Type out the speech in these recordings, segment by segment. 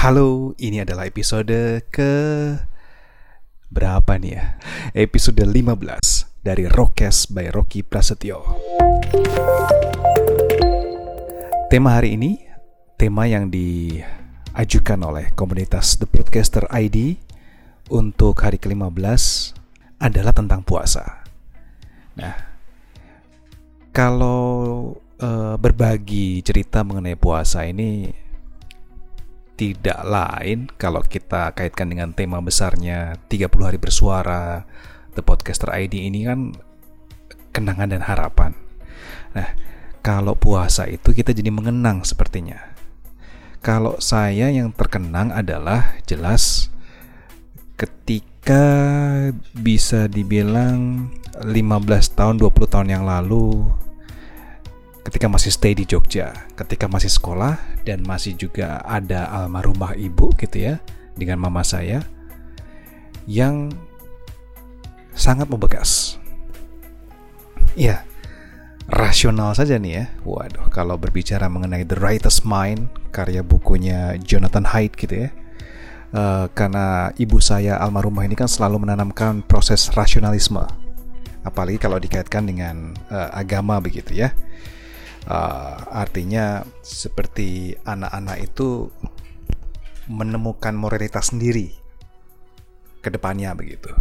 Halo, ini adalah episode ke berapa nih ya? Episode 15 dari Rockcast by Rocky Prasetyo. Tema hari ini, tema yang diajukan oleh komunitas The Broadcaster ID untuk hari ke-15 adalah tentang puasa. Nah, kalau uh, berbagi cerita mengenai puasa ini tidak lain kalau kita kaitkan dengan tema besarnya 30 hari bersuara The Podcaster ID ini kan kenangan dan harapan. Nah, kalau puasa itu kita jadi mengenang sepertinya. Kalau saya yang terkenang adalah jelas ketika bisa dibilang 15 tahun 20 tahun yang lalu ketika masih stay di Jogja, ketika masih sekolah dan masih juga ada almarhumah ibu gitu ya dengan mama saya yang sangat membekas. Iya, rasional saja nih ya. Waduh, kalau berbicara mengenai The Writer's Mind, karya bukunya Jonathan Haidt gitu ya. Uh, karena ibu saya almarhumah ini kan selalu menanamkan proses rasionalisme, apalagi kalau dikaitkan dengan uh, agama begitu ya. Uh, artinya seperti anak-anak itu menemukan moralitas sendiri ke depannya begitu.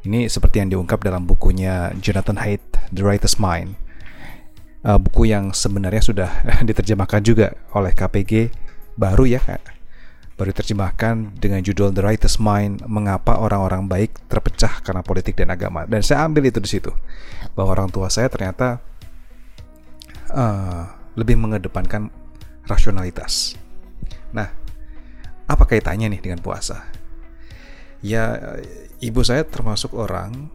Ini seperti yang diungkap dalam bukunya Jonathan Haidt, The Writer's Mind. Uh, buku yang sebenarnya sudah diterjemahkan juga oleh KPG baru ya, baru diterjemahkan dengan judul The Writer's Mind: Mengapa Orang-orang Baik Terpecah Karena Politik dan Agama. Dan saya ambil itu di situ bahwa orang tua saya ternyata uh, lebih mengedepankan rasionalitas. Nah, apa kaitannya nih dengan puasa? Ya, ibu saya termasuk orang,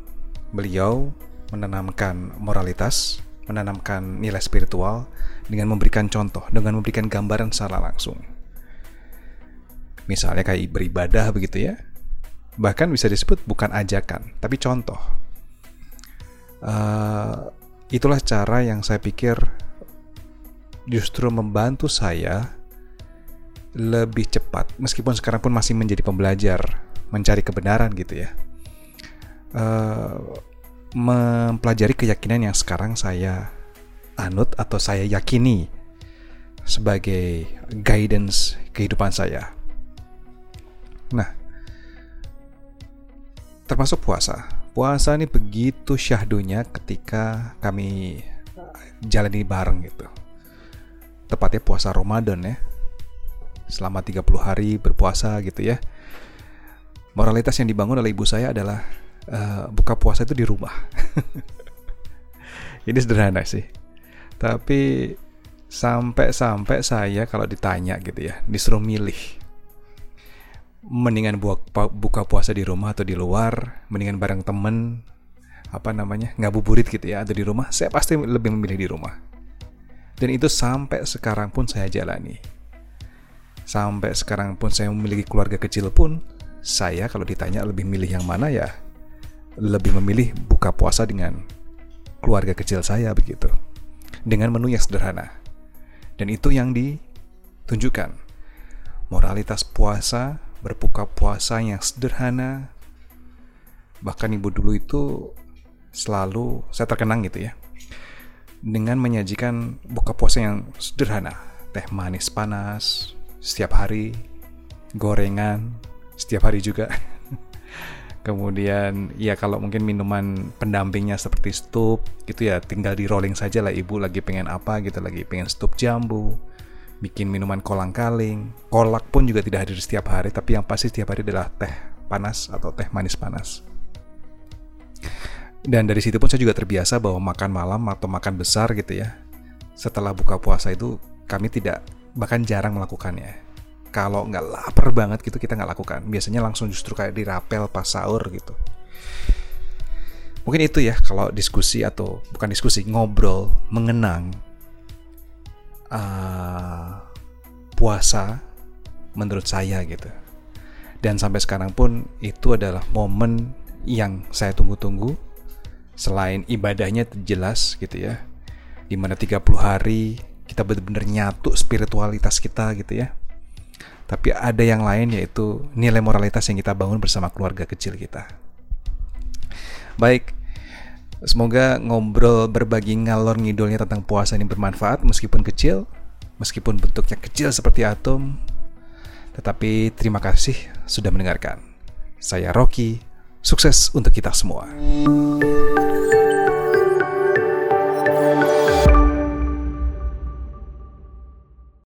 beliau menanamkan moralitas, menanamkan nilai spiritual dengan memberikan contoh, dengan memberikan gambaran secara langsung. Misalnya kayak beribadah begitu ya. Bahkan bisa disebut bukan ajakan, tapi contoh. Uh, itulah cara yang saya pikir justru membantu saya lebih cepat meskipun sekarang pun masih menjadi pembelajar mencari kebenaran gitu ya. Uh, mempelajari keyakinan yang sekarang saya anut atau saya yakini sebagai guidance kehidupan saya. Nah termasuk puasa. Puasa ini begitu syahdunya ketika kami jalani bareng gitu tepatnya puasa Ramadan ya. Selama 30 hari berpuasa gitu ya. Moralitas yang dibangun oleh ibu saya adalah uh, buka puasa itu di rumah. Ini sederhana sih. Tapi sampai-sampai saya kalau ditanya gitu ya, disuruh milih. Mendingan buka, puasa di rumah atau di luar, mendingan bareng temen, apa namanya, ngabuburit gitu ya, atau di rumah, saya pasti lebih memilih di rumah dan itu sampai sekarang pun saya jalani. Sampai sekarang pun saya memiliki keluarga kecil pun, saya kalau ditanya lebih milih yang mana ya, lebih memilih buka puasa dengan keluarga kecil saya begitu. Dengan menu yang sederhana. Dan itu yang ditunjukkan. Moralitas puasa, berbuka puasa yang sederhana. Bahkan ibu dulu itu selalu saya terkenang gitu ya dengan menyajikan buka puasa yang sederhana. Teh manis panas setiap hari, gorengan setiap hari juga. Kemudian ya kalau mungkin minuman pendampingnya seperti stup gitu ya tinggal di rolling saja lah ibu lagi pengen apa gitu lagi pengen stup jambu bikin minuman kolang kaling kolak pun juga tidak hadir setiap hari tapi yang pasti setiap hari adalah teh panas atau teh manis panas dan dari situ pun saya juga terbiasa bahwa makan malam atau makan besar gitu ya. Setelah buka puasa itu kami tidak bahkan jarang melakukannya. Kalau nggak lapar banget gitu kita nggak lakukan. Biasanya langsung justru kayak dirapel pas sahur gitu. Mungkin itu ya kalau diskusi atau bukan diskusi ngobrol mengenang uh, puasa menurut saya gitu. Dan sampai sekarang pun itu adalah momen yang saya tunggu-tunggu selain ibadahnya jelas gitu ya di mana 30 hari kita benar-benar nyatu spiritualitas kita gitu ya tapi ada yang lain yaitu nilai moralitas yang kita bangun bersama keluarga kecil kita. Baik, semoga ngobrol berbagi ngalor ngidolnya tentang puasa ini bermanfaat meskipun kecil, meskipun bentuknya kecil seperti atom. Tetapi terima kasih sudah mendengarkan. Saya Rocky, sukses untuk kita semua.